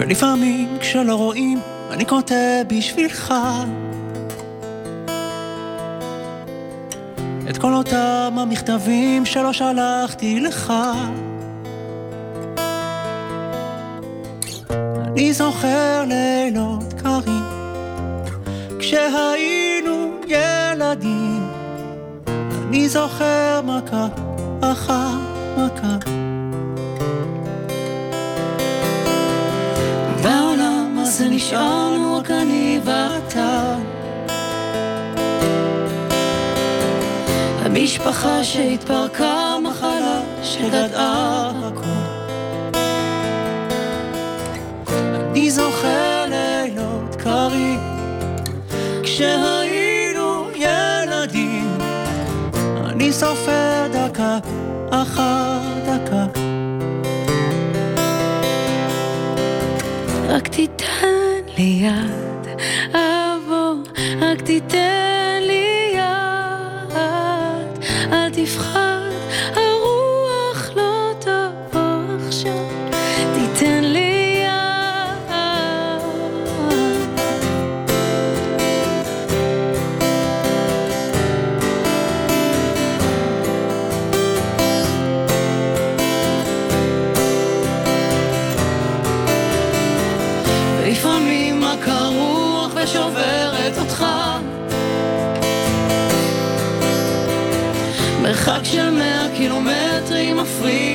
ולפעמים כשלא רואים, אני כותב בשבילך. את כל אותם המכתבים שלא שלחתי לך. אני זוכר לילות קרים, כשהיינו ילדים. אני זוכר מכה אחר מכה. נשארנו רק אני ואתה. המשפחה שהתפרקה מחלה שגדעה הכל. אני זוכר לילות קרים כשהיינו ילדים אני סופר דקה אחר דקה רק תיתן לי יד, אל תפחד, הרוח לא תבוא עכשיו, תיתן לי יד. ולפעמים מכה רוח ושוברת אותך מרחק של מאה קילומטרים מפריד